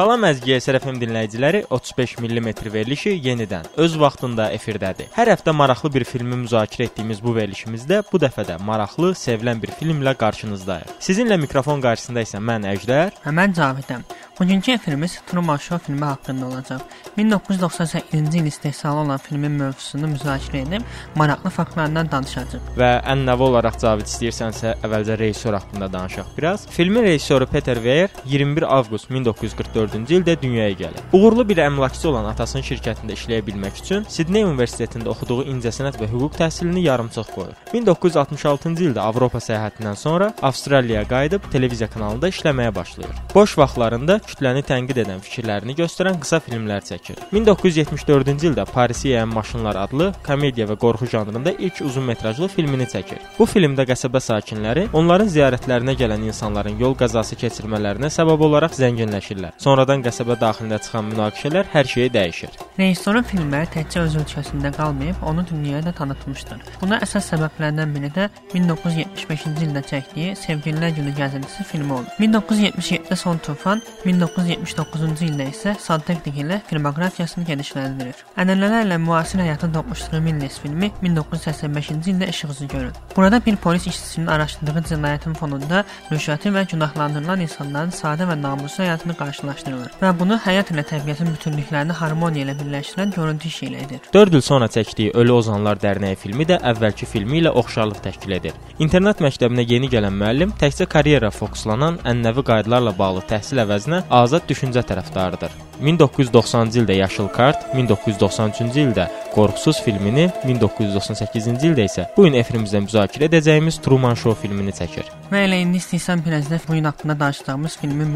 Salam əziz SRFM dinləyiciləri, 35 mm verilişi yenidən öz vaxtında efirdədir. Hər həftə maraqlı bir filmi müzakirə etdiyimiz bu verilişimizdə bu dəfə də maraqlı, sevilən bir filmlə qarşınızdayıq. Sizinlə mikrofon qarşısında isə mən Əjdər və mən Cavidəm. Bugünkü efirimiz Truman Show filmi haqqında olacaq. 1998-ci il istehsalı olan filmin mövzusunu müzakirə edib maraqlı faktlardan danışacağıq. Və ənənəvi olaraq Cavid istəyirsənsə əvvəlcə rejissor haqqında danışaq biraz. Filmin rejissoru Peter Weir 21 avqust 1944-cü ildə dünyaya gəlir. Uğurlu bir əmlakçı olan atasının şirkətində işləyə bilmək üçün Sidney Universitetində oxuduğu incəsənət və hüquq təhsilini yarımçıq qoyur. 1966-cı ildə Avropa səyahətindən sonra Avstraliyaya qayıdıb televiziya kanalında işləməyə başlayır. Boş vaxtlarında kütləni tənqid edən fikirlərini göstərən qısa filmlər çəkir. 1974-cü ildə Parisi yeyən maşınlar adlı komediya və qorxu janrında ilk uzun metrajlı filmini çəkir. Bu filmdə qəsəbə sakinləri onların ziyarətlərinə gələn insanların yol qəzası keçirmələrinə səbəb olaraq zənginləşirlər. Sonradan qəsəbə daxilində çıxan münaqişələr hər şeyi dəyişir. Rejissorun filmləri təkcə öz ölkəsində qalmayıb, onu dünyaya da tanıtmışdır. Buna əsas səbəblərdən biri də 1975-ci ildə çəkdiyi Sevgililər Günü gəzintisi filmi oldu. 1977-də Son Tufan, 1979-cu ildə isə Santexnik ilə filmoqrafiyasını genişləndirir. Ənənələrlə müasir həyata toqquşduğu Milles filmi 1985-ci ildə işıq üzü görür. Burada bir polis işçisinin araşdırdığı cinayətin fonunda rüşvəti və günahlandırılan insanların sadə və namuslu həyatını qarşılaşdırılır və bunu həyat ilə təbiətin bütünlüklərini harmoniya ilə birləşdirən görüntü işi ilə edir. 4 il sonra çəkdiyi Ölü Ozanlar Dərnəyi filmi də əvvəlki filmi ilə oxşarlıq təşkil edir. İnternet məktəbinə yeni gələn müəllim təkcə karyera fokuslanan ənənəvi qaydalarla bağlı təhsil əvəzinə azad düşüncə tərəfdarıdır. 1990-cı ildə Yaşıl kart, 1993-cü ildə Qorxusuz filmini, 1998-ci ildə isə bu gün efirimizdə müzakirə edəcəyimiz Truman Show filmini çəkir. Və elə indi istəyirsən biraz bu gün haqqında danışdığımız filmin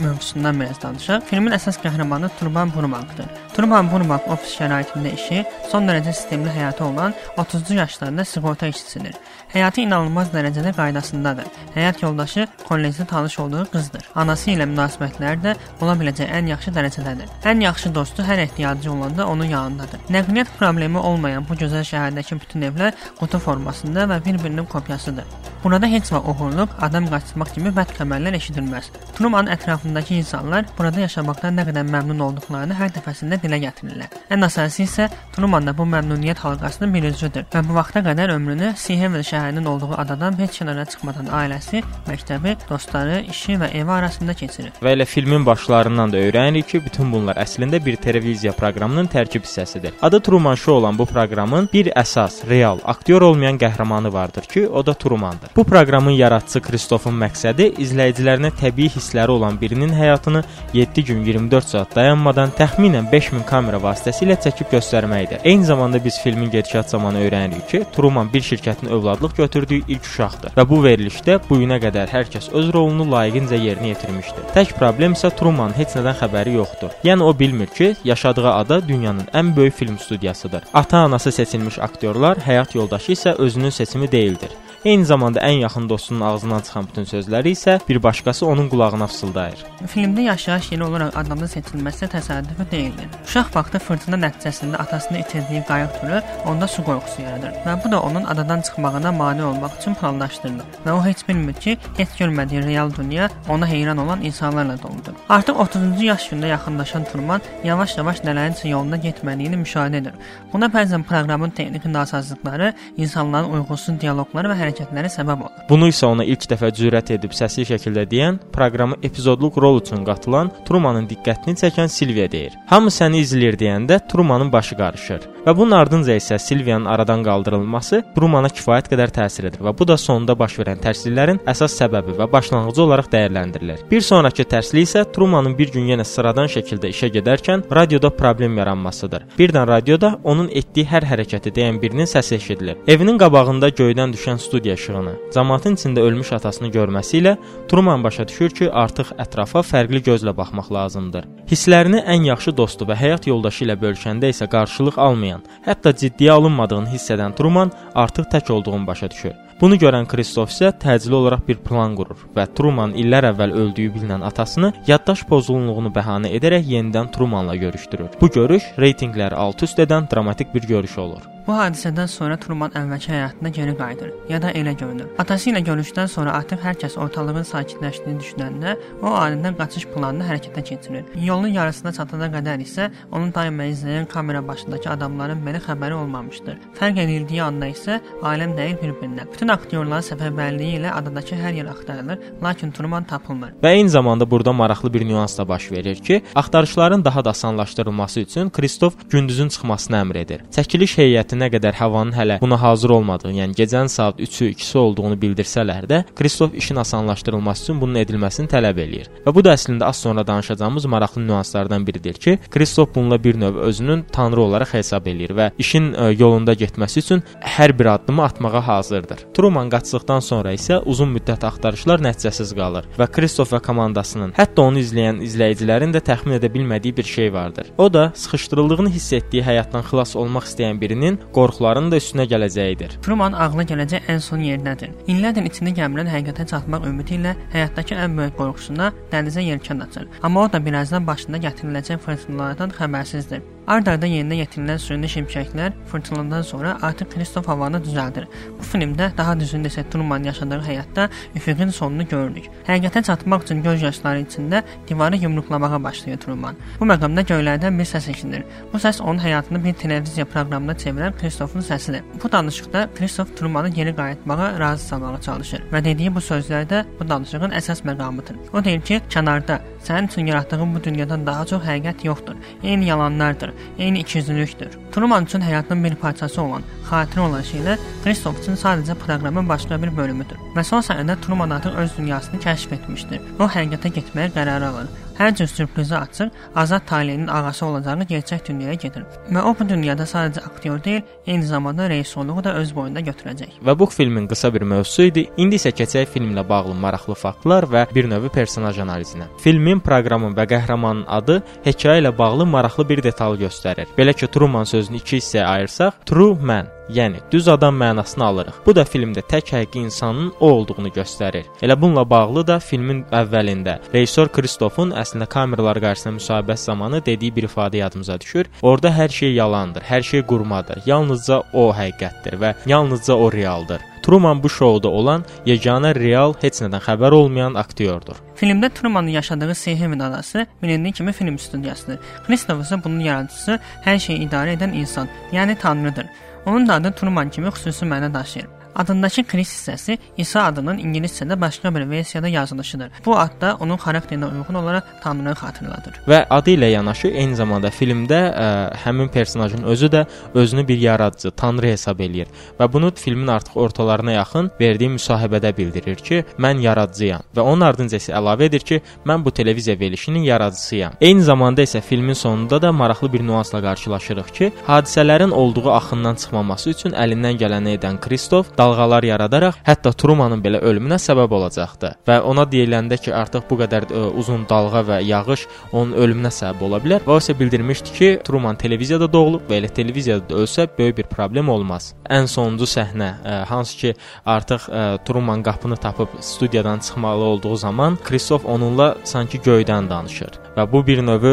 mövzusundan biraz danışaq. Filmin əsas qəhrəmanı Truman Burbankdır. Truman Burbank ofis şəraitində işi son dərəcə sistemli həyatı olan 30-cu yaşlarında sığorta işçisidir. Həyatı inanılmaz dərəcədə qaydasındadır. Həyat yoldaşı kollecdə tanış olduğu qızdır. Anası ilə münasibətləri də ola biləcək ən yaxşı dərəcədədir. Ən yaxşı dostu hər ehtiyacı olanda onun yanındadır. Nəqliyyat problemi olmayan bu gözəl şəhərdəki bütün evlər qutu formasında və bir-birinin kopyasıdır. Burada heç vaxt oğurluq, adam qaçırmaq kimi bəd xəbərlər eşidilməz. Truman ətrafındakı insanlar burada yaşamaqdan nə qədər məmnun olduqlarını hər dəfəsində dilə gətirirlər. Ən əsası isə Truman da bu məmnuniyyət halqasının bir üzvüdür və bu vaxta qədər ömrünü Seattle şəhərinin olduğu adadan heç kənara çıxmadan ailəsi, məktəbi, dostları, işi və evi arasında keçirir. Və elə filmin başlarından da öyrənirik ki, bütün bunlar əslində bir televiziya proqramının tərkib hissəsidir. Adı Truman Show olan bu proqramın bir əsas, real, aktyor olmayan qəhrəmanı vardır ki, o da Trumandır. Bu proqramın yaradıcısı Kristofun məqsədi izləyicilərinə təbii hissləri olan birinin həyatını 7 gün 24 saat dayanmadan təxminən 5000 kamera vasitəsilə çəkib göstərməkdir. Eyni zamanda biz filmin gedişat zamanı öyrənirik ki, Truman bir şirkətin övladlıq götürdüyü ilk uşaqdır və bu verilişdə bu günə qədər hər kəs öz rolunu layiqincə yerinə yetirmişdir. Tək problem isə Trumanın heç nədən xəbəri yoxdur. Yəni o bilmir ki, yaşadığı ada dünyanın ən böyük film studiyasıdır. Ata-anası seçilmiş aktyorlar, həyat yoldaşı isə özünün seçimi deyildir. Eyni zamanda ən yaxın dostunun ağzından çıxan bütün sözləri isə bir başqası onun qulağına fısıldayır. Filmdə yaşayış yeri olaraq adamın seçilməsi təsadüfi deyildir. Uşaq vaxtı fırtına nəticəsində atasını itirdiyi qayıq türü onda su qorxusu yaradır və bu da onun adadan çıxmağına mane olmaq üçün planlaşdırılır. Və o heç bilmir ki, heç görmədiyi real dünya ona heyran olan insanlarla doludur. Artıq 30-cu yaş gününə yaxınlaşan Turman yavaş-yavaş nələrin yolunda getmədiyini müşahidə edir. Buna bəzən proqramın texniki nasazlıqları, insanların uyğunsuz dialoqları və hərəkətləri səbəb olur. Bunu isə ona ilk dəfə cürət edib səsli şəkildə deyən, proqramı epizodluq rol üçün qatılan Trumanın diqqətini çəkən Silviya deyir. Hamı səni izləyir deyəndə Trumanın başı qarışır və bunun ardınca isə Silviyanın aradan qaldırılması Trumana kifayət qədər təsir edir və bu da sonunda baş verən tərsliklərin əsas səbəbi və başlanğıcı olaraq dəyərləndirilir. Bir sonrakı tərslik isə Trumanın bir gün yenə sıradan şəkildə işə gedərkən radioda problem yaranmasıdır. Birdən radioda onun etdiyi hər hərəkəti deyən birinin səsi eşidilir. Evinin qabağında göydən düşən studiya işığını, cəmaətin içində ölmüş atasını görməsi ilə Truman başa düşür ki, artıq ətrafa fərqli gözlə baxmaq lazımdır. Hisslərini ən yaxşı dostu və həyat yoldaşı ilə bölüşəndə isə qarşılıq almayan, hətta ciddiyə alınmadığını hiss edən Truman artıq tək olduğunu başa düşür. Bunu görən Kristof isə təcili olaraq bir plan qurur və Truman illər əvvəl öldüyü bilinən atasını yaddaş pozğunluğunu bəhanə edərək yenidən Trumanla görüşdürür. Bu görüş reytinqləri alt-üst edən dramatik bir görüş olur. Bu hadisədən sonra Truman əvvəlki həyatına geri qayıdır, ya da elə görünür. Atası ilə görüşdən sonra artıq hər kəs ortalığın sakitləşdiyini düşünəndə o anidən qaçış planını hərəkətə keçirir. Yolun yarısına çatana qədər isə onun daima izləyən kamera başındakı adamların belə xəbəri olmamışdır. Fərq edildiyi anda isə aləm dəyir bir-birinə. Bütün aktyorların səfərbərliyi ilə adadakı hər yer axtarılır, lakin Truman tapılmır. Və eyni zamanda burada maraqlı bir nüans da baş verir ki, axtarışların daha da asanlaşdırılması üçün Kristof gündüzün çıxmasını əmr edir. Çəkiliş heyəti nə qədər havanın hələ buna hazır olmadığını, yəni gecənin saat 3-ü 2-si olduğunu bildirsələr də, Kristof işin asanlaşdırılması üçün bunun edilməsini tələb eləyir. Və bu da əslində az sonra danışacağımız maraqlı nüanslardan biridir ki, Kristof bununla bir növ özünün tanrı olaraq hesab eləyir və işin ə, yolunda getməsi üçün hər bir addımı atmağa hazırdır. Truman qaçdıqdan sonra isə uzun müddət axtarışlar nəticəsiz qalır və Kristof və komandasının, hətta onu izləyən izləyicilərin də təxmin edə bilmədiyi bir şey vardır. O da sıxışdırıldığını hiss etdiyi həyatdan xilas olmaq istəyən birinin qorxularının da üstünə gələcəyidir. Truman ağla gələcək ən son yerdədir. İllərdir içində gəmirən həqiqətə çatmaq ümidi ilə həyatdakı ən böyük qorxusuna dənizə yelkən açır. Amma o da birazdan başına gətiriləcək fırtınalardan xəbərsizdir. Ard-arda yerinə yetirilən sürünü şimşəklər fırtınadan sonra artıq Kristof havanı düzəldir. Bu filmdə daha düzgün desək Truman yaşadığı həyatda üfüqün sonunu görürük. Həqiqətə çatmaq üçün göz yaşları içində divarı yumruqlamağa başlayır Truman. Bu məqamda göylərdən bir səs eşidilir. Bu səs onun həyatını bir televiziya proqramına çevirən Kristofun səsidir. Bu danışıqda Kristof Trumanı geri qayıtmağa razı salmağa çalışır və dediyi bu sözlər də bu danışığın əsas məqamıdır. O deyir ki, kənarda sənin üçün yaratdığın bu dünyadan daha çox həqiqət yoxdur. Eyni yalanlardır, eyni ikiyüzlülükdür. Truman üçün həyatının bir parçası olan, xatirə olan şeylər Kristof üçün sadəcə proqramın başqa bir bölümüdür. Və son səhnədə Truman artıq öz dünyasını kəşf etmişdir. O həqiqətə getməyə qərar alır. Hər cür sürprizi açır, Azad Taleyinin ağası olacağını gerçək dünyaya gedir. Və o bu dünyada sadəcə aktyor deyil, eyni zamanda rejissorluğu da öz boynuna götürəcək. Və bu filmin qısa bir mövzusu idi. İndi isə keçək filmlə bağlı maraqlı faktlar və bir növ personaj analizinə. Filmin, proqramın və qəhrəmanın adı hekayə ilə bağlı maraqlı bir detal göstərir. Belə ki, Truman sözünü iki hissəyə ayırsaq, true man Yəni düz adam mənasını alırıq. Bu da filmdə tək həqiqi insanın o olduğunu göstərir. Elə bununla bağlı da filmin əvvəlində rejissor Kristofun əslində kameralar qarşısında müsahibəsi zamanı dediyi bir ifadə yadımıza düşür. Orda hər şey yalandır, hər şey qurmadır. Yalnızca o həqiqətdir və yalnızca o realdır. Truman bu şouda olan yeganə real, heç nədən xəbər olmayan aktyordur. Filmdə Trumanın yaşadığı Seyhevin adası bilindiyi kimi film studiyasıdır. Kristof isə bunun yaradıcısı, hər şeyi idarə edən insan, yəni tanrıdır. Onun da adı Truman kimi xüsusi məna daşıyır. Adındakı Chris hissəsi İsa adının ingiliscədə başqa bir versiyada yazılışıdır. Bu ad da onun xarakterinə uyğun olaraq Tanrını xatırladır. Və adı ilə yanaşı eyni zamanda filmdə ə, həmin personajın özü də özünü bir yaradıcı, Tanrı hesab eləyir və bunu filmin artıq ortalarına yaxın verdiyi müsahibədə bildirir ki, mən yaradıcıyam və onun ardınca isə əlavə edir ki, mən bu televiziya verilişinin yaradıcısıyam. Eyni zamanda isə filmin sonunda da maraqlı bir nüansla qarşılaşırıq ki, hadisələrin olduğu axından çıxmaması üçün əlindən gələni edən Kristof dalğalar yaradaraq hətta Trumanın belə ölümünə səbəb olacaqdı. Və ona deyiləndə ki, artıq bu qədər ə, uzun dalğa və yağış onun ölümünə səbəb ola bilər. Və o isə bildirmişdi ki, Truman televiziyada doğulub və elə televiziyada da ölsə böyük bir problem olmaz. Ən sonuncu səhnə, ə, hansı ki, artıq ə, Truman qapını tapıb studiyadan çıxmalı olduğu zaman Kristof onunla sanki göydən danışır və bu bir növ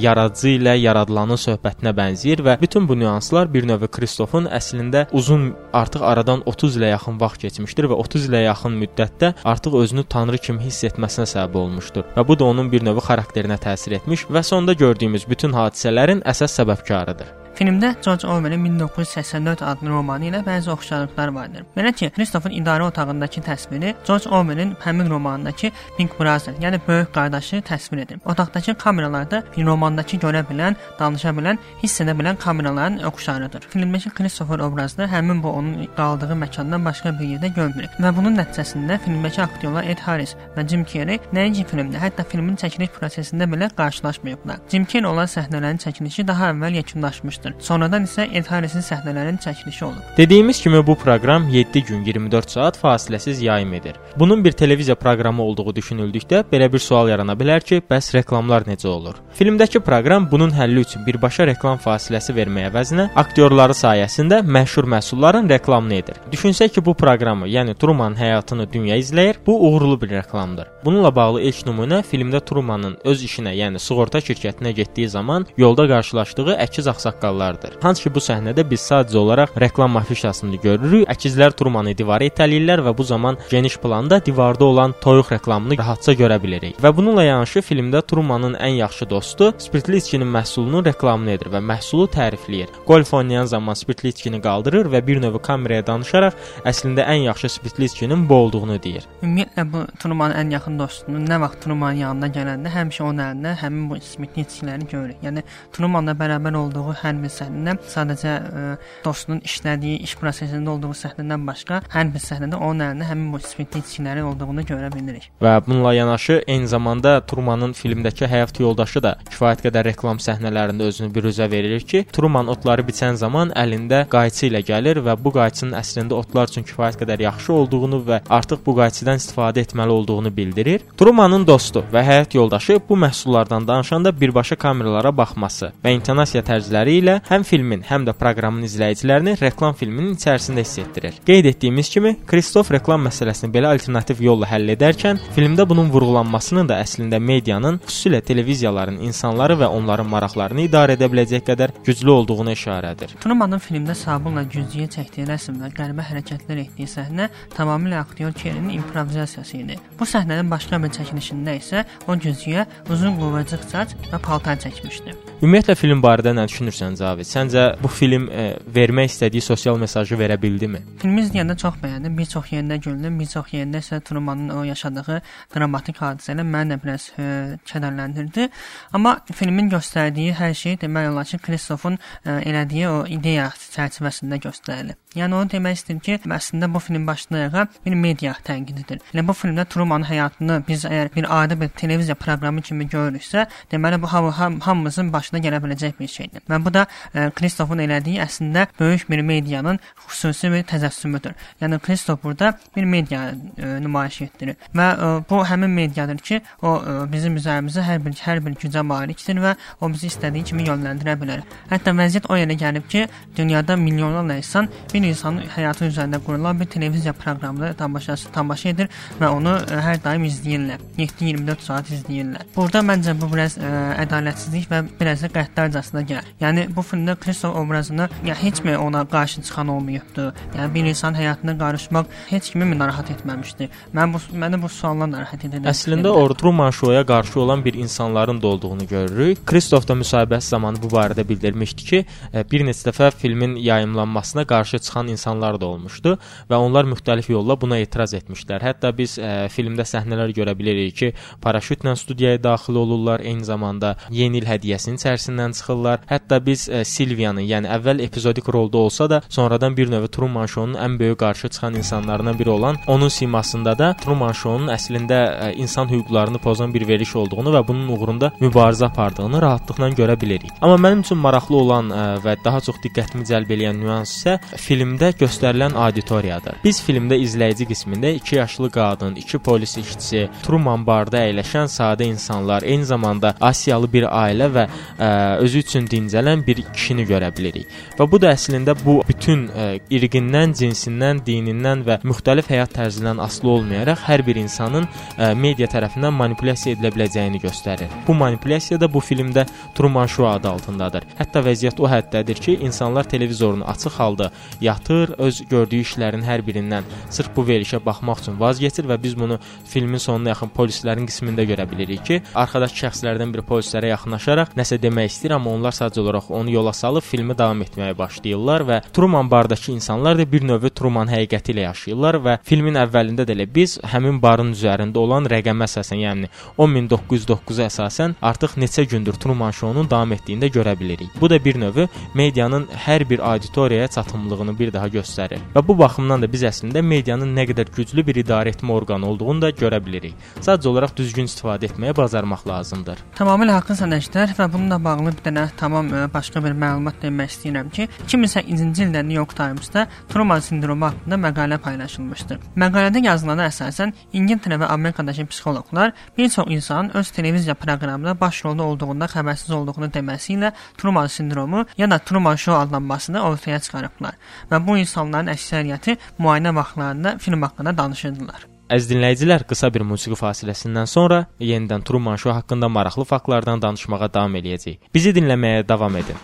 yaradıcı ilə yaradılanın söhbətinə bənzəyir və bütün bu nüanslar bir növ Kristofun əslində uzun artıq aradan 30 ilə yaxın vaxt keçmişdir və 30 ilə yaxın müddətdə artıq özünü tanrı kimi hiss etməsinə səbəb olmuşdur. Və bu da onun bir növ xarakterinə təsir etmiş və sonda gördüyümüz bütün hadisələrin əsas səbəbkarıdır. Filmdə George Orwellin 1984 adlı romanı ilə bəzi oxşarlıqlar vardır. Belə ki, Kristofun idarə otağındakı təsviri George Orwellin həmin romanındakı Big Brother, yəni böyük qardaşı təsvir edir. Otaqdakı kameralarda romandakı görə bilən, danışa bilən, hiss edə bilən kameraların oxşarıdır. Filmdəki Christopher obrazı həmin bu onun qaldığı məkandan başqa bir yerdə görünür və bunun nəticəsində filmdəki aktyorlar Ed Harris və Jim Carrey nəinki filmdə, hətta filmin çəkiliş prosesində belə qarşılaşmayıblar. Jim Carrey olan səhnələrin çəkilişi daha əvvəl yekunlaşmışdı olmuşdur. Sonradan isə Ed Harrisin səhnələrinin çəkilişi olub. Dediyimiz kimi bu proqram 7 gün 24 saat fasiləsiz yayım edir. Bunun bir televiziya proqramı olduğu düşünüldükdə belə bir sual yarana bilər ki, bəs reklamlar necə olur? Filmdəki proqram bunun həlli üçün birbaşa reklam fasiləsi verməyə əvəzinə aktyorları sayəsində məşhur məhsulların reklamını edir. Düşünsək ki, bu proqramı, yəni Trumanın həyatını dünya izləyir, bu uğurlu bir reklamdır. Bununla bağlı ilk nümunə filmdə Trumanın öz işinə, yəni sığorta şirkətinə getdiyi zaman yolda qarşılaşdığı əkiz ağsaqqalı seriallardır. Hansı ki bu səhnədə biz sadəcə olaraq reklam afişasını görürük. Əkizlər Trumanı divara itələyirlər və bu zaman geniş planda divarda olan toyuq reklamını rahatca görə bilirik. Və bununla yanaşı filmdə Trumanın ən yaxşı dostu spirtli içkinin məhsulunun reklamını edir və məhsulu tərifləyir. Golf oynayan zaman spirtli içkini qaldırır və bir növ kameraya danışaraq əslində ən yaxşı spirtli içkinin bu olduğunu deyir. Ümumiyyətlə bu Trumanın ən yaxın dostunun nə vaxt Trumanın yanına gələndə həmişə onun əlində həmin bu spirtli içkiləri görürük. Yəni Trumanla bərabər olduğu hər bir səhnədə sadəcə ə, e, dostunun işlədiyi iş prosesində olduğu səhnədən başqa hər bir səhnədə onun əlində həmin bu spirtli içkilərin olduğunu görə bilirik. Və bununla yanaşı eyni zamanda Trumanın filmdəki həyat yoldaşı da kifayət qədər reklam səhnələrində özünü büruzə verir ki, Truman otları biçən zaman əlində qayçı ilə gəlir və bu qayçının əslində otlar üçün kifayət qədər yaxşı olduğunu və artıq bu qayçıdan istifadə etməli olduğunu bildirir. Trumanın dostu və həyat yoldaşı bu məhsullardan danışanda birbaşa kameralara baxması və intonasiya tərzləri ilə həm filmin, həm də proqramın izləyicilərini reklam filminin içərisində hiss etdirir. Qeyd etdiyimiz kimi, Kristof reklam məsələsini belə alternativ yolla həll edərkən, filmdə bunun vurğulanmasının da əslində medianın, xüsusilə televiziyaların insanları və onların maraqlarını idarə edə biləcək qədər güclü olduğunu işarədir. Trumanın filmdə Sabulla güzgüyə çəkdiyi rəsm və qəribə hərəkətlər etdiyi səhnə tamamilə aktyor Kerinin improvizasiyası idi. Bu səhnənin başqa bir çəkilişində isə o güzgüyə uzun qıvrıcıq saç və paltar çəkmişdi. Ümumiyyətlə film barədə nə düşünürsən Cavid? Səncə bu film e, vermək istədiyi sosial mesajı verə bildimi? Filmi izləyəndə çox bəyəndim. Bir çox yerində güldüm, bir çox yerində isə Trumanın o yaşadığı dramatik hadisələr məni də biraz e, kədərləndirdi. Amma filmin göstərdiyi hər şey demək olar ki, Kristofun e, elədiyi o ideya çərçivəsində göstərilib. Yəni onu demək istəyir ki, əslində bu film başlayığı bir media tənqididir. Yəni bu filmdə Trumanın həyatını biz əgər bir adi bir televiziya proqramı kimi görürüksə, deməli bu ham hamımızın başına gələ biləcək bir şeydir. Və bu da e, Kristofun elədiyi əslində böyük bir medianın xüsusi bir təcəssümüdür. Yəni Kristof burada bir media e, nümayiş etdirir və e, bu həmin mediadır ki, o e, bizim üzərimizə hər bir hər bir gücə malikdir və o bizi istədiyi kimi yönləndirə bilər. Hətta vəziyyət o yerə gəlib ki, dünyada milyonlarla insan bir insanın həyatı üzərində qurulan bir televiziya proqramında tamaşası tamaşa edir və onu ə, hər daim izləyirlər. 7-24 saat izləyirlər. Burada məncə bu biraz ə, ədalətsizlik və biraz da qəddarcasına gəlir. Yəni bu filmdə Kristof obrazını ya heç mi ona qarşı çıxan olmayıbdı? Yəni bir insan həyatına qarışmaq heç kimi narahat etməmişdi. Mən bu məni bu suallar narahat edir. Əslində Truman Show-ya qarşı olan bir insanların da olduğunu görürük. Kristof da müsahibəsi zamanı bu barədə bildirmişdi ki, e, bir neçə dəfə filmin yayımlanmasına qarşı çıxan insanlar da olmuşdu və onlar müxtəlif yolla buna etiraz etmişlər. Hətta biz ə, e, filmdə səhnələr görə bilirik ki, paraşütlə studiyaya daxil olurlar, eyni zamanda yeni il hədiyyəsinin içərisindən çıxırlar. Hətta biz ə, Silviyanı, yəni əvvəl epizodik rolda olsa da, sonradan bir növ Truman Show-nun ən böyük qarşı çıxan insanlarından biri olan onun simasında da Truman Show-nun əslində ə, insan hüquqlarını pozan bir veriş olduğunu və bunun uğrunda mübarizə apardığını rahatlıqla görə bilirik. Amma mənim üçün maraqlı olan ə, və daha çox diqqətimi cəlb edən nüans isə film filmdə göstərilən auditoriyadır. Biz filmdə izləyici qismində 2 yaşlı qadın, 2 polis işçisi, Truman barda əyləşən sadə insanlar, eyni zamanda Asiyalı bir ailə və ə, özü üçün dincələn bir kişini görə bilirik. Və bu da əslində bu bütün ə, irqindən, cinsindən, dinindən və müxtəlif həyat tərzindən asılı olmayaraq hər bir insanın ə, media tərəfindən manipulyasiya edilə biləcəyini göstərir. Bu manipulyasiya da bu filmdə Truman Show adı altındadır. Hətta vəziyyət o həddədir ki, insanlar televizorunu açıq halda yatır, öz gördüyü işlərin hər birindən sırf bu verilişə baxmaq üçün vaz keçir və biz bunu filmin sonuna yaxın polislərin qismində görə bilirik ki, arxadakı şəxslərdən biri polislərə yaxınlaşaraq nəsə demək istəyir, amma onlar sadəcə olaraq onu yola salıb filmi davam etməyə başlayırlar və Truman bardakı insanlar da bir növ Truman həqiqəti ilə yaşayırlar və filmin əvvəlində də elə biz həmin barın üzərində olan rəqəmə əsasən, yəni 10909-a əsasən artıq neçə gündür Truman şounun davam etdiyini də görə bilirik. Bu da bir növ medianın hər bir auditoriyaya çatımlığını bir daha göstərir. Və bu baxımdan da biz əslində medianın nə qədər güclü bir idarə etmə orqanı olduğunu da görə bilirik. Sadəcə olaraq düzgün istifadə etməyə bacarmaq lazımdır. Tamamilə haqqlısın Əjdər və bununla bağlı bir dənə tamam e, başqa bir məlumat demək istəyirəm ki, 2008-ci ildə New York Times-da Truman sindromu haqqında məqalə paylaşılmışdı. Məqalədə yazılana əsasən İngiltərə və Amerikadakı psixoloqlar bir çox insanın öz televiziya proqramında baş rolda olduğunda xəbərsiz olduğunu deməsi ilə Truman sindromu ya da Truman Show adlanmasını ortaya çıxarıblar və bu insanların əksəriyyəti müayinə vaxtlarında film haqqında danışırdılar. Əziz dinləyicilər, qısa bir musiqi fasiləsindən sonra yenidən Truman Show haqqında maraqlı faktlardan danışmağa davam eləyəcəyik. Bizi dinləməyə davam edin.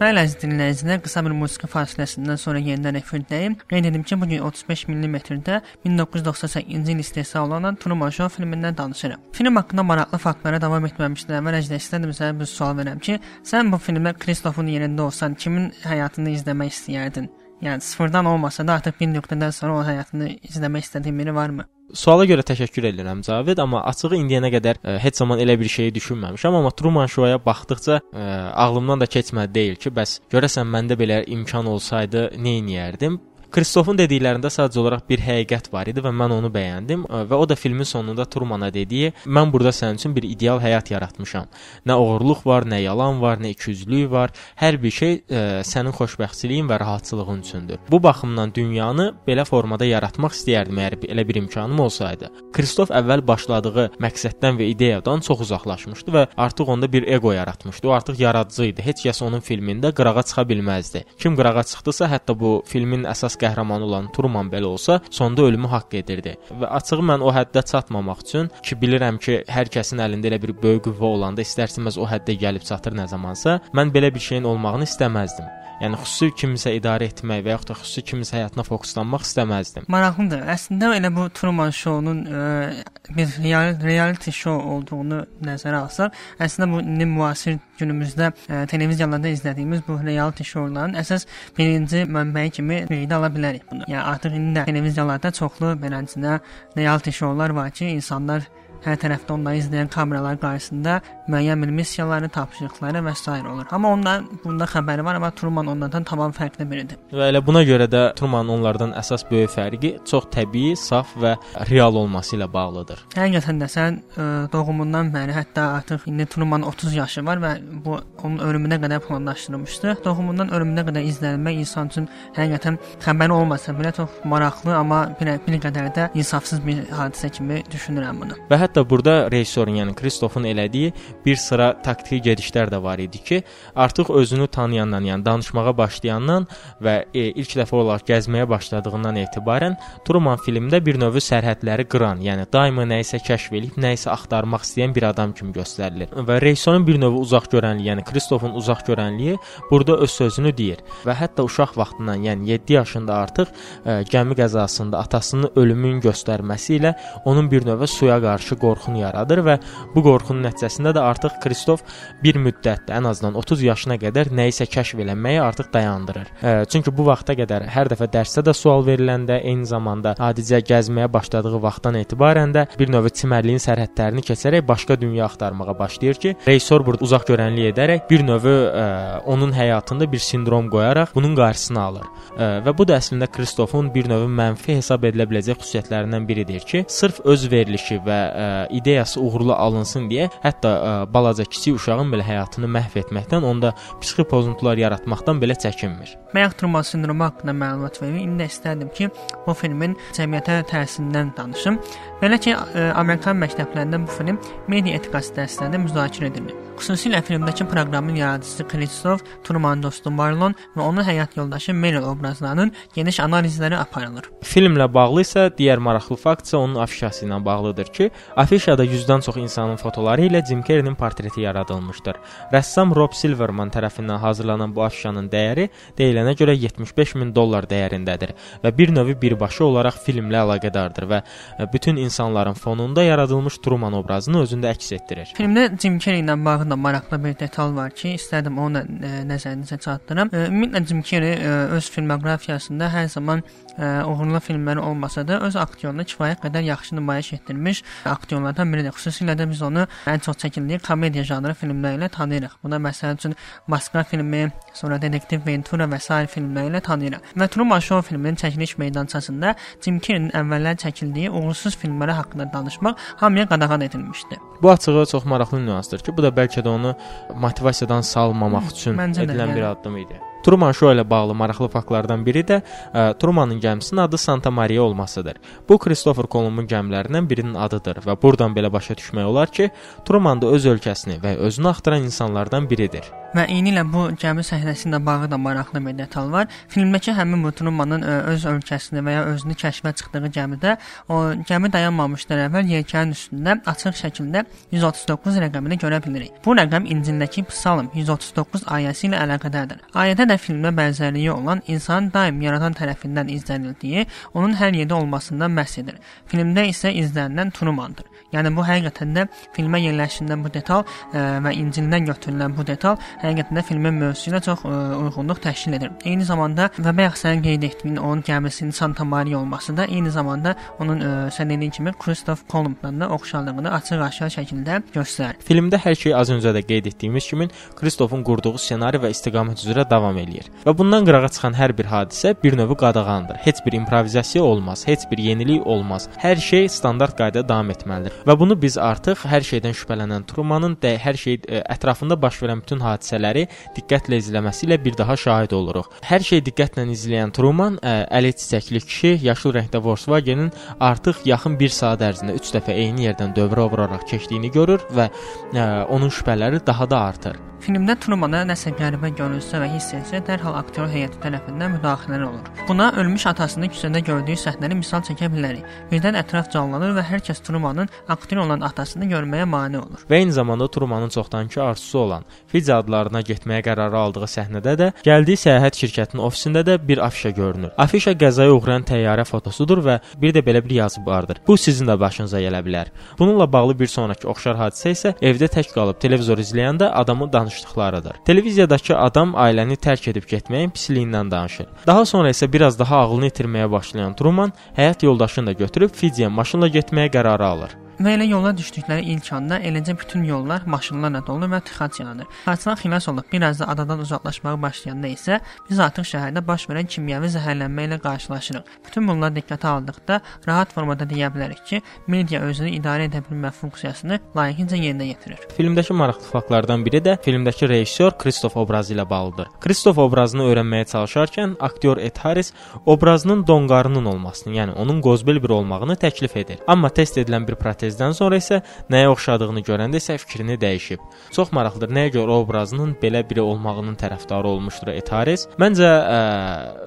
Bəli, əziz dinləyicilər, qısa bir musiqi fasiləsindən sonra yenidən efirdəyim. Qeyd edim ki, bu gün 35 mm-də 1998-ci il istehsal olunan Truman Show filmindən danışıram. Film haqqında maraqlı faktlara davam etməmişdən əvvəl əcdə istədim sənə bir sual verəm ki, sən bu filmdə Kristofun yerində olsan, kimin həyatını izləmək istəyərdin? Yəni sıfırdan olmasa da artıq bir nöqtədən sonra onun həyatını izləmək istədiyin biri varmı? Suala görə təşəkkür edirəm Cavid, amma açığı indiyənə qədər ə, heç zaman elə bir şeyi düşünməmişəm, amma Truman Show-ya baxdıqca ə, ağlımdan da keçmədi deyil ki, bəs görəsən məndə belə imkan olsaydı nə edərdim? Kristofun dediklərində sadəcə olaraq bir həqiqət var idi və mən onu bəyəndim ə, və o da filmin sonunda Trumana dediyi: "Mən burada sənin üçün bir ideal həyat yaratmışam. Nə oğurluq var, nə yalan var, nə ikiyüzlülük var. Hər bir şey ə, sənin xoşbəxtçiliyin və rahatlığın üçündür. Bu baxımdan dünyanı belə formada yaratmaq istəyərdim əgər elə bir imkanım olsaydı." Kristof əvvəl başladığı məqsəddən və ideyadan çox uzaqlaşmışdı və artıq onda bir ego yaratmışdı. O artıq yaradıcı idi. Heç kəs onun filmində qırağa çıxa bilməzdi. Kim qırağa çıxdısa, hətta bu filmin əsas qəhrəmanı olan Truman belə olsa, sonda ölümü haqq edirdi. Və açığı mən o həddə çatmamaq üçün ki, bilirəm ki, hər kəsin əlində elə bir böyük qüvvə olanda istərsiniz o həddə gəlib çatır nə zamansa, mən belə bir şeyin olmağını istəməzdim. Yəni xüsusi kimisə idarə etmək və yaxud da xüsusi kimisə həyatına fokuslanmaq istəməzdim. Maraqlıdır. Əslində elə bu Truman Show-nun ə, bir real, reality show olduğunu nəzərə alsaq, əslində bu indi müasir günümüzdə ə, televiziyalarda izlədiyimiz bu reality show-ların əsas birinci mənbəyi kimi qeydə ala bilərik bunu. Yəni artıq indi də televiziyalarda çoxlu beləsinə reality show-lar var ki, insanlar hər tərəfdə onları izləyən kameralar qarşısında müəyyən bir missiyaları, tapşırıqları və s. olur. Amma ondan bunda xəbəri var, amma Truman onlardan tamam fərqli biridir. Və elə buna görə də Truman onlardan əsas böyük fərqi çox təbii, saf və real olması ilə bağlıdır. Həqiqətən də sən ə, doğumundan bəri, hətta artıq indi Truman 30 yaşı var və bu onun ölümünə qədər planlaşdırılmışdı. Doğumundan ölümünə qədər izlənmək insan üçün həqiqətən xəbəri olmasa belə çox maraqlı, amma bir, bir qədər də insafsız bir hadisə kimi düşünürəm bunu. Və hətta burada rejissorun, yəni Kristofun elədiyi bir sıra taktiki gedişlər də var idi ki, artıq özünü tanıyandan, yəni danışmağa başlayandan və e, ilk dəfə olaraq gəzməyə başladığından etibarən Truman filmdə bir növ sərhədləri qıran, yəni daima nə isə kəşf edib, nə isə axtarmaq istəyən bir adam kimi göstərilir. Və rejissorun bir növ uzaq görənliyi, yəni Kristofun uzaq görənliyi burada öz sözünü deyir və hətta uşaq vaxtından, yəni 7 yaşında artıq ə, gəmi qəzasında atasının ölümünün göstərməsi ilə onun bir növ suya qarşı qorxunu yaradır və bu qorxunun nəticəsində də artıq Kristof bir müddətdə ən azından 30 yaşına qədər nə isə kəşf eləməyi artıq dayandırır. Ə, çünki bu vaxta qədər hər dəfə dərsdə də sual veriləndə, eyni zamanda adicə gəzməyə başladığı vaxtdan etibarən də bir növ çimərliyin sərhədlərini keçərək başqa dünya axtarmağa başlayır ki, rejissor burada uzaq görənlik edərək bir növ ə, onun həyatında bir sindrom qoyaraq bunun qarşısını alır. Ə, və bu da əslində Kristofun bir növ mənfi hesab edilə biləcək xüsusiyyətlərindən biridir ki, sırf öz verilişi və ə, ideyası uğurlu alınsın deyə hətta ə, balaca kiçik uşağın belə həyatını məhv etməkdən, onda psixi pozuntular yaratmaqdan belə çəkinmir. Bayaq Truman sindromu haqqında məlumat verim. İndi istərdim ki, bu filmin cəmiyyətə təsirindən danışım. Belə ki, ə, Amerikan məktəblərində bu film media etikası dərslərində müzakirə edilir. Xüsusilə filmdəki proqramın yaradıcısı Kristof, Truman dostu Marlon və onun həyat yoldaşı Meryl obrazlarının geniş analizləri aparılır. Filmlə bağlı isə digər maraqlı fakt isə onun afişası ilə bağlıdır ki, afişada 100-dən çox insanın fotoları ilə Jim Carrey-nin portreti yaradılmışdır. Rəssam Rob Silverman tərəfindən hazırlanan bu afişanın dəyəri deyilənə görə 75 min dollar dəyərindədir və bir növ birbaşa olaraq filmlə əlaqədardır və e, bütün insanların fonunda yaradılmış Truman obrazını özündə əks etdirir. Filmdə Jim Carrey ilə bağlı da maraqlı bir detal var ki, istədim onu da e, nəzərinizə çatdırım. E, Ümumiyyətlə Jim Carrey e, öz filmoqrafiyasında hər zaman uğurlu filmləri olmasa da öz aktyorluğunu kifayət qədər yaxşı nümayiş etdirmiş aktyorlardan biridir. Xüsusilə də biz onu ən çox çəkildiyi komediya janrı filmləri ilə tanıyırıq. Buna məsəl üçün Maska filmi, sonra Detektiv Ventura və sair filmləri ilə tanıyırıq. Və Truman Show filminin çəkiliş meydançasında Jim Carrey-nin əvvəllər çəkildiyi uğursuz filmləri haqqında danışmaq hamıya qadağan edilmişdi. Bu açığı çox maraqlı nüansdır ki, bu da bəlkə də onu motivasiyadan salmamaq üçün məncə edilən yəni. bir addım idi. Truman Show ilə bağlı maraqlı faktlardan biri də ə, Trumanın gəmisinin adı Santa Maria olmasıdır. Bu Christopher Columbun gəmilərindən birinin adıdır və buradan belə başa düşmək olar ki, Truman da öz ölkəsini və özünü axtaran insanlardan biridir. Və eyni ilə bu gəmi səhnəsi ilə bağlı da maraqlı bir detal var. Filmdəki həmin bu Trumanın ə, öz ölkəsini və ya özünü kəşfə çıxdığı gəmidə o gəmi dayanmamışdan əvvəl yelkənin üstündə açıq şəkildə 139 rəqəmini görə bilirik. Bu rəqəm İncildəki Psalm 139 ayəsi ilə əlaqədardır. Ayədə də filmə bənzərliyi olan insanın daim yaradan tərəfindən izlənildiyi, onun hər yerdə olmasından bəhs edir. Filmdə isə izlənilən Trumandır. Yəni bu həqiqətən də filmə yerləşdirilən bu detal ə, və İncildən götürülən bu detal həqiqətən də filmin mövzusu ilə çox ə, uyğunluq təşkil edir. Eyni zamanda və bayaq sən qeyd etdiyin onun gəmisinin Santa Maria olması da eyni zamanda onun ə, sən dediyin kimi Christoph Columbla da oxşarlığını açıq-aşkar şəkildə göstərir. Filmdə hər şey az öncə də qeyd etdiyimiz kimi Kristofun qurduğu ssenari və istiqamət üzrə davam eləyir. Və bundan qırağa çıxan hər bir hadisə bir növ qadağandır. Heç bir improvizasiya olmaz, heç bir yenilik olmaz. Hər şey standart qaydada davam etməlidir. Və bunu biz artıq hər şeydən şübhələnən Trumanın də hər şey ə, ətrafında baş verən bütün hadisələri diqqətlə izləməsi ilə bir daha şahid oluruq. Hər şey diqqətlə izləyən Truman ə, əli çiçəkli kişi yaşıl rəngdə Volkswagen-in artıq yaxın 1 saat ərzində 3 dəfə eyni yerdən dövrə vuraraq keçdiyini görür və ə, onun şübhələri daha da artır. Filmdə Trumana nəsə qəribə görünsə və hiss etsə, dərhal aktyor heyəti tərəfindən müdaxilələr olur. Buna ölmüş atasını küçədə gördüyü səhnəni misal çəkə bilərik. Birdən ətraf canlanır və hər kəs Trumanın aktyor olan atasını görməyə mane olur. Və eyni zamanda Trumanın çoxdankı arzusu olan Fidzi adlarına getməyə qərarı aldığı səhnədə də gəldiyi səyahət şirkətinin ofisində də bir afişa görünür. Afişa qəzaya uğrayan təyyarə fotosudur və bir də belə bir yazı vardır. Bu sizin də başınıza gələ bilər. Bununla bağlı bir sonrakı oxşar hadisə isə evdə tək qalıb televizor izləyəndə adamın danışdıqlarıdır. Televiziyadakı adam ailəni tərk edib getməyin pisliyindən danışır. Daha sonra isə biraz daha ağlını itirməyə başlayan Truman həyat yoldaşını da götürüb Fidziyə maşınla getməyə qərarı alır. Və elə yola düşdükləri ilk anda eləcə bütün yollar maşınlarla dolu və tıxac yanır. Hadisədən xilas olub biraz da adadan uzaqlaşmağa başlayanda isə biz artıq şəhərdə baş verən kimyəvi zəhərlənmə ilə qarşılaşırıq. Bütün bunları diqqətə aldıqda rahat formada deyə bilərik ki, media özünü idarə edə bilmə funksiyasını layiqincə yerinə yetirir. Filmdəki maraqlı faktlardan biri də filmdəki rejissor Kristof obrazı ilə bağlıdır. Kristof obrazını öyrənməyə çalışarkən aktyor Ed Harris obrazının donqarının olmasını, yəni onun qozbel bir olmağını təklif edir. Amma test edilən bir protezdən sonra isə nəyə oxşadığını görəndə isə fikrini dəyişib. Çox maraqlıdır. Nəyə görə obrazının belə biri olmağının tərəfdarı olmuşdur Ed Harris? Məncə ə,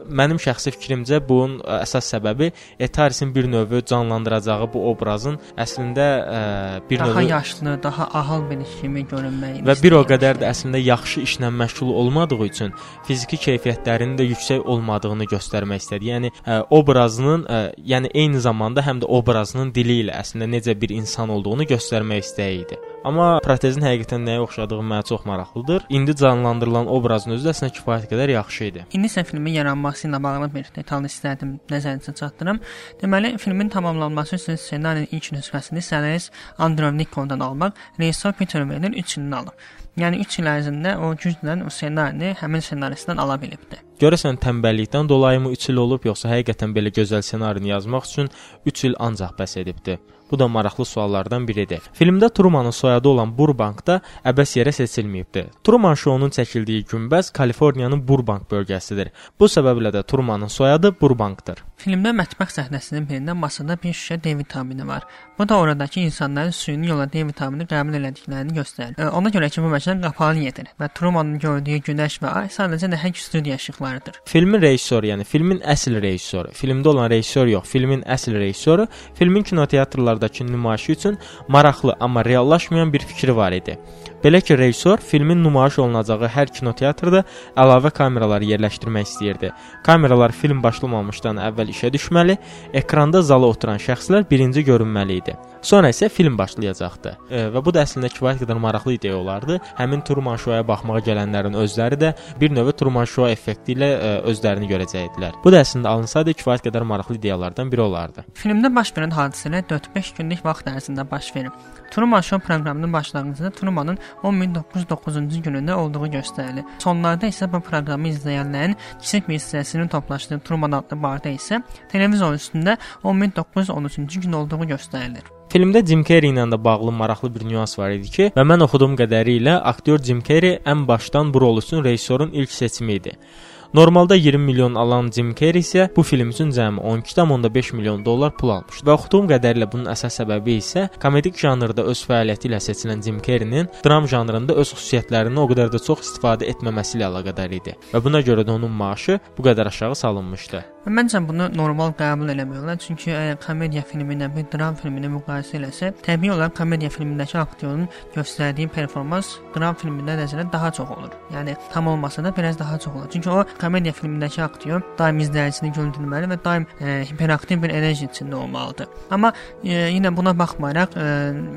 mənim şəxsi fikrimcə bunun əsas səbəbi Ed Harrisin bir növ canlandıracağı bu obrazın əslində ə, bir Daha növ yaşlı, daha ahıl bir kimi görünməyini və bir o qədər də əslində yaxşı işlə məşğul olmadığı üçün fiziki keyfiyyətlərinin də yüksək olmadığını göstərmək istədi. Yəni ə, obrazının, ə, yəni eyni zamanda həm də obrazının dili ilə əslində necə bir insan olduğunu göstərmək istəyi idi. Amma protezin həqiqətən nəyə oxşadığı mənə çox maraqlıdır. İndi canlandırılan obrazın özü də əslində kifayət qədər yaxşı idi. İndi isə filmin yaranması ilə bağlı bir detal istədim nəzərinizə çatdırım. Deməli, filmin tamamlanması üçün ssenarinin ilk nüsxəsini sənəris Andrew Nikondan almaq rejissor Peter Weller 3 ilini alıb. Yəni 3 il ərzində o güclə o ssenarini həmin ssenaristdən ala bilibdi. Görəsən tənbəllikdən dolayımı 3 il olub yoxsa həqiqətən belə gözəl ssenarini yazmaq üçün 3 il ancaq bəs edibdi? Bu da maraqlı suallardan biridir. Filmdə Trumanın soyadı olan Burbank da əbəs yerə seçilməyibdi. Truman şounun çəkildiyi günbəz Kaliforniyanın Burbank bölgəsidir. Bu səbəblə də Trumanın soyadı Burbankdır. Filmdə mətbəx səhnəsinin birində masada bir şüşə D vitamini var. Bu da oradakı insanların süni yolla D vitamini qəbul elədiklərini göstərir. E, Ona görə ki, bu məkan qapalı yerdir və Trumanın gördüyü günəş və ay sadəcə nəhəng studiya işıqlarıdır. Filmin rejissoru, yəni filmin əsl rejissoru, filmdə olan rejissor yox, filmin əsl rejissoru filmin kinoteatrlardakı nümayişi üçün maraqlı, amma reallaşmayan bir fikri var idi. Belə ki, rejissor filmin nümayiş olunacağı hər kinoteatrda əlavə kameralar yerləşdirmək istəyirdi. Kameralar film başlamamışdan əvvəl işə düşməli, ekranda zala oturan şəxslər birinci görünməli idi. Sonra isə film başlayacaqdı. E, və bu da əslində kifayət qədər maraqlı ideya olardı. Həmin Truman Show-ya baxmağa gələnlərin özləri də bir növ Truman Show effekti ilə e, özlərini görəcəkdilər. Bu da əslində alınsaydı kifayət qədər maraqlı ideyalardan biri olardı. Filmdə baş verən hadisələr 4-5 günlük vaxt ərzində baş verir. Truman Show proqramının başlanğıcında Trumanın 10909-cu günündə olduğu göstərilir. Sonlarda isə bu proqramı izləyənlərin kiçik bir hissəsinin toplaşdığı Truman adlı barda isə televizor üstündə 10913-cü gün olduğu göstərilir. Filmdə Jim Carrey ilə də bağlı maraqlı bir nüans var idi ki, və mən oxuduğum qədərilə aktyor Jim Carrey ən başdan bu rol üçün rejissorun ilk seçimi idi. Normalda 20 milyon alan Jim Carrey isə bu film üçün cəmi 12,5 milyon dollar pul almışdı. Və oxuduğum qədərilə bunun əsas səbəbi isə komedik janrda öz fəaliyyəti ilə seçilən Jim Carrey-nin dram janrında öz xüsusiyyətlərini o qədər də çox istifadə etməməsi ilə əlaqədar idi. Və buna görə də onun maaşı bu qədər aşağı salınmışdı. Məncə bunu normal qəbul eləmək olar, çünki əgər komediya filmi ilə bir dram filmini müqayisə eləsə, təbii olaraq komediya filmindəki aktyorun göstərdiyi performans dram filmində nəzərə daha çox olur. Yəni tam olmasa da biraz daha çox olur. Çünki o komediya filmindəki aktyor daim izləyicisini güldürməli və daim e, hiperaktiv bir enerji içində olmalıdır. Amma e, yenə buna baxmayaraq, e,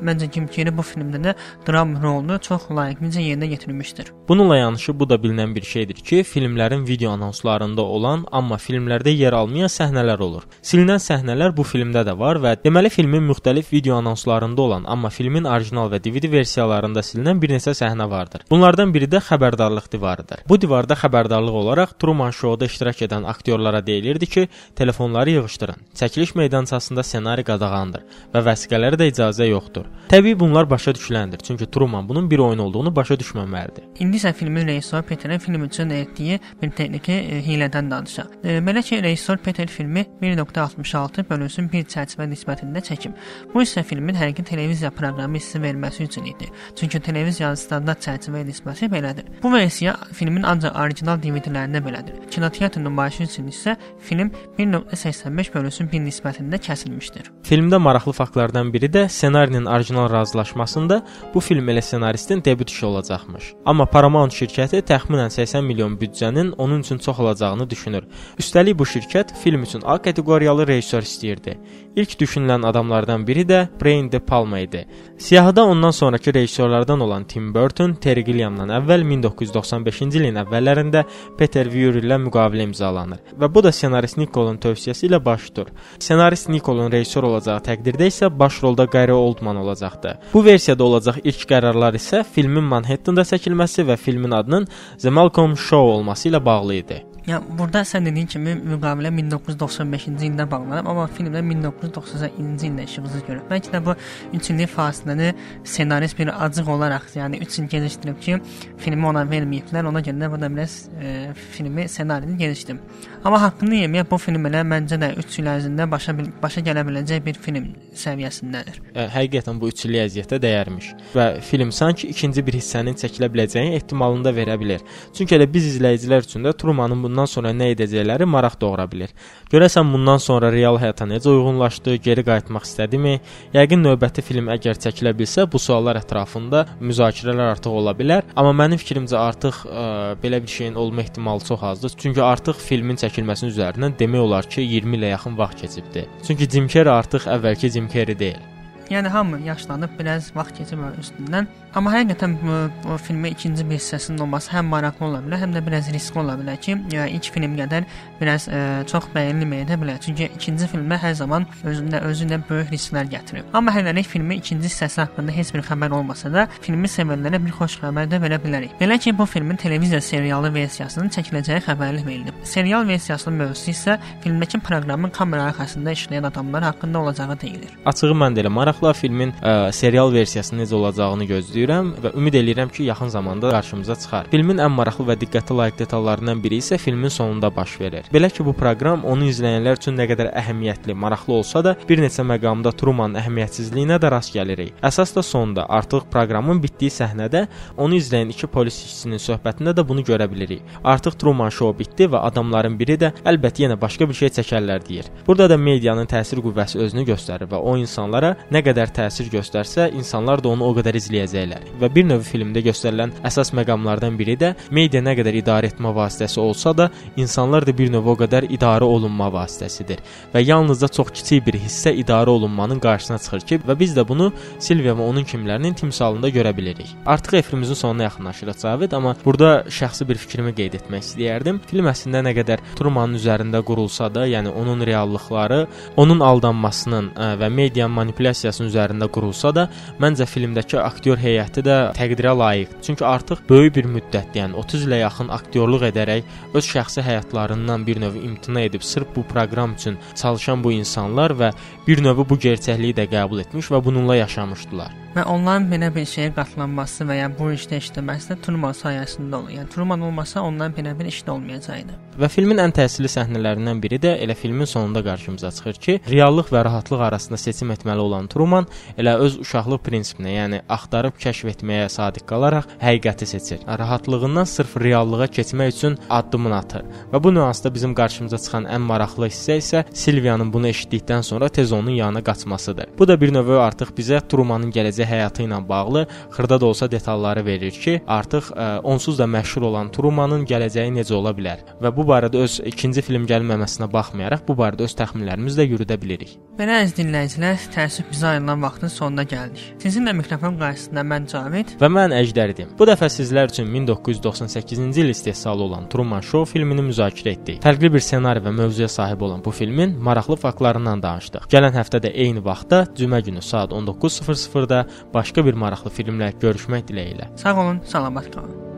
məncə Carrey bu filmdə də dram rolunu çox layiqincə yerinə yetirmişdir. Bununla yanaşı bu da bilinən bir şeydir ki, filmlərin video anonslarında olan, amma filmlərdə yer almayan səhnələr olur. Silinən səhnələr bu filmdə də var və deməli filmin müxtəlif video anonslarında olan, amma filmin orijinal və DVD versiyalarında silinən bir neçə səhnə vardır. Bunlardan biri də xəbərdarlıq divarıdır. Bu divarda xəbərdarlıq olaraq Truman Show-da iştirak edən aktyorlara deyilirdi ki, telefonları yığışdırın. Çəkiliş meydançasında ssenari qadağandır və vəsiqələrə də icazə yoxdur. Təbii bunlar başa düşüləndir, çünki Truman bunun bir oyun olduğunu başa düşməməlidir. İndi isə filmin rejissoru Peterin film üçün etdiyi bir texniki e, hilədən danışaq. E, belə ki, rejissor Peter filmi 1.66 bölünsün bir çərçivə nisbətində çəkib. Bu isə filmin həqiqi televiziya proqramı hissi verməsi üçün idi. Çünki televiziyanın standart çərçivə nisbəti belədir. Bu versiya filmin ancaq orijinal DVD-lərində belədir. Kinoteatr nümayişi üçün isə film 1.85 bölünsün bir nisbətində kəsilmişdir. Filmdə maraqlı faktlardan biri də ssenarinin orijinal razılaşmasında bu film elə ssenaristin debüt işi olacaqmış. Amma Paramount şirkəti təxminən 80 milyon büdcənin onun üçün çox olacağını düşünür. Üstəlik bu şirkət film üçün A kateqoriyalı rejissor istəyirdi. İlk düşünülən adamlardan biri də Brian De Palma idi. Siyahıda ondan sonrakı rejissorlardan olan Tim Burton, Terry Gilliamdan əvvəl 1995-ci ilin əvvəllərində Peter Weir ilə müqavilə imzalanır və bu da ssenarist Nikolun tövsiyəsi ilə baş tutur. Ssenarist Nikolun rejissor olacağı təqdirdə isə baş rolda Gary Oldman olacaqdı. Bu versiyada olacaq ilk qərarlar isə filmin Manhattanda çəkilməsi və filmin adının The Malcolm Show olması ilə bağlı idi. Ya burada sən dediyin kimi müqavilə 1995-ci ildə bağlanıb, amma filmdə 1992-ci ildə işığımızı görür. Bəlkə də bu 3 illik fasiləni ssenarist bir acıq olaraq, yəni 3 il gecikdirib ki, filmi ona verməyiblər. Ona görə də bu da biraz e, filmi ssenarini gecikdirib. Amma haqqını yeməyə bu film elə məncə də 3 il ərzində başa başa gələ biləcək bir film səviyyəsindədir. Ə, həqiqətən bu 3 illik əziyyətə dəyərmiş və film sanki ikinci bir hissənin çəkilə biləcəyi ehtimalını da verə bilər. Çünki elə biz izləyicilər üçün də Trumanın bundan sonra nə edəcəkləri maraq doğura bilər. Görəsən bundan sonra real həyata necə uyğunlaşdı, geri qayıtmaq istədimi? Yəqin növbəti film əgər çəkilə bilsə, bu suallar ətrafında müzakirələr artıq ola bilər, amma mənim fikrimcə artıq ə, belə bir şeyin olma ehtimalı çox azdır. Çünki artıq filmin çəkilməsinin üzərindən demək olar ki, 20 ilə yaxın vaxt keçibdi. Çünki Jim Carrey artıq əvvəlki Jim Carrey deyil. Yəni hamı yaşlanıb, biraz vaxt keçib üstündən. Amma həqiqətən bu, bu filmin ikinci bir hissəsinin olması həm maraqlı ola bilər, həm də biraz riskli ola bilər ki, yəni ilk film qədər biraz ə, çox bəyənilməyə də bilər. Çünki ikinci filmə hər zaman özündə özündə böyük risklər gətirib. Amma hələlik filmin ikinci hissəsi haqqında heç bir xəbər olmasa da, filmi sevənlərə bir xoş xəbər də verə bilərik. Belə ki, bu filmin televiziya serialı versiyasının çəkiləcəyi xəbərli verilib. Serial versiyasının mövzusu isə filmdəki proqramın kamera arxasında işləyən adamlar haqqında olacağı deyilir. Açığı mən də elə maraqla filmin ə, serial versiyasının necə olacağını gözləyirəm və ümid eləyirəm ki, yaxın zamanda qarşımıza çıxar. Filmin ən maraqlı və diqqətə layiq detallarından biri isə filmin sonunda baş verir. Belə ki, bu proqram onu izləyənlər üçün nə qədər əhəmiyyətli, maraqlı olsa da, bir neçə məqamda Trumanın əhəmiyyətsizliyinə də rast gəlirik. Əsas da sonda, artıq proqramın bitdiyi səhnədə onu izləyən iki polis işçisinin söhbətində də bunu görə bilirik. Artıq Truman şou bitdi və adamların biri də əlbəttə yenə başqa bir şey çəkərlər deyir. Burada da medianın təsir qüvvəsi özünü göstərir və o insanlara nə qədər təsir göstərsə, insanlar da onu o qədər izləyəcəklər. Və bir növ filmdə göstərilən əsas məqamlardan biri də media nə qədər idarə etmə vasitəsi olsa da, insanlar da bir növ o qədər idarə olunma vasitəsidir. Və yalnızca çox kiçik bir hissə idarə olunmanın qarşısına çıxır ki, və biz də bunu Silvia və onun kimlərinin timsalında görə bilirik. Artıq efrimizin sonuna yaxınlaşırıq Cavid, amma burada şəxsi bir fikrimi qeyd etmək istəyərdim. Film əslində nə qədər Trumanın üzərində qurulsa da, yəni onun reallıqları, onun aldanmasının ə, və media manipulyasiyasının üzərində qurulsa da, məncə filmdəki aktyor heyəti də təqdirə layiqdir. Çünki artıq böyük bir müddət, yəni 30 ilə yaxın aktyorluq edərək öz şəxsi həyatlarından bir növ imtina edib sırf bu proqram üçün çalışan bu insanlar və bir növ bu gerçəkliyi də qəbul etmiş və bununla yaşamışdılar. Və onların belə bir şeyə qatlanması və ya bu işdə işləməsi də Truman sayəsində olur. Yəni Truman olmasa onların belə bir iş də olmayacaqdı. Və filmin ən təsirli səhnələrindən biri də elə filmin sonunda qarşımıza çıxır ki, reallıq və rahatlıq arasında seçim etməli olan Truman elə öz uşaqlıq prinsipinə, yəni axtarıb kəşf etməyə sadiq qalaraq həqiqəti seçir. Rahatlığından sırf reallığa keçmək üçün addımını atır. Və bu nüansda bizim qarşımıza çıxan ən maraqlı hissə isə Silvianın bunu eşitdikdən sonra tez onun yanına qaçmasıdır. Bu da bir növ artıq bizə Trumanın gələcək həyatı ilə bağlı xırda da olsa detalları verir ki, artıq ə, onsuz da məşhur olan Trumanın gələcəyi necə ola bilər və bu barədə öz ikinci film gəlməməsinə baxmayaraq bu barədə öz təxminlərimizi də yürüdə bilirik. Belə əziz dinləyicilər, təəssüf bizə ayrılan vaxtın sonuna gəldik. Sizinlə mikrofon qarşısında mən Cavid Və mən Əjdər idim. Bu dəfə sizlər üçün 1998-ci il istehsalı olan Truman Show filmini müzakirə etdik. Fərqli bir ssenari və mövzuya sahib olan bu filmin maraqlı faktlarından danışdıq. Gələn həftə də eyni vaxtda cümə günü saat 19:00-da başqa bir maraqlı filmlə görüşmək diləyi ilə. sağ olun, salamat qalın.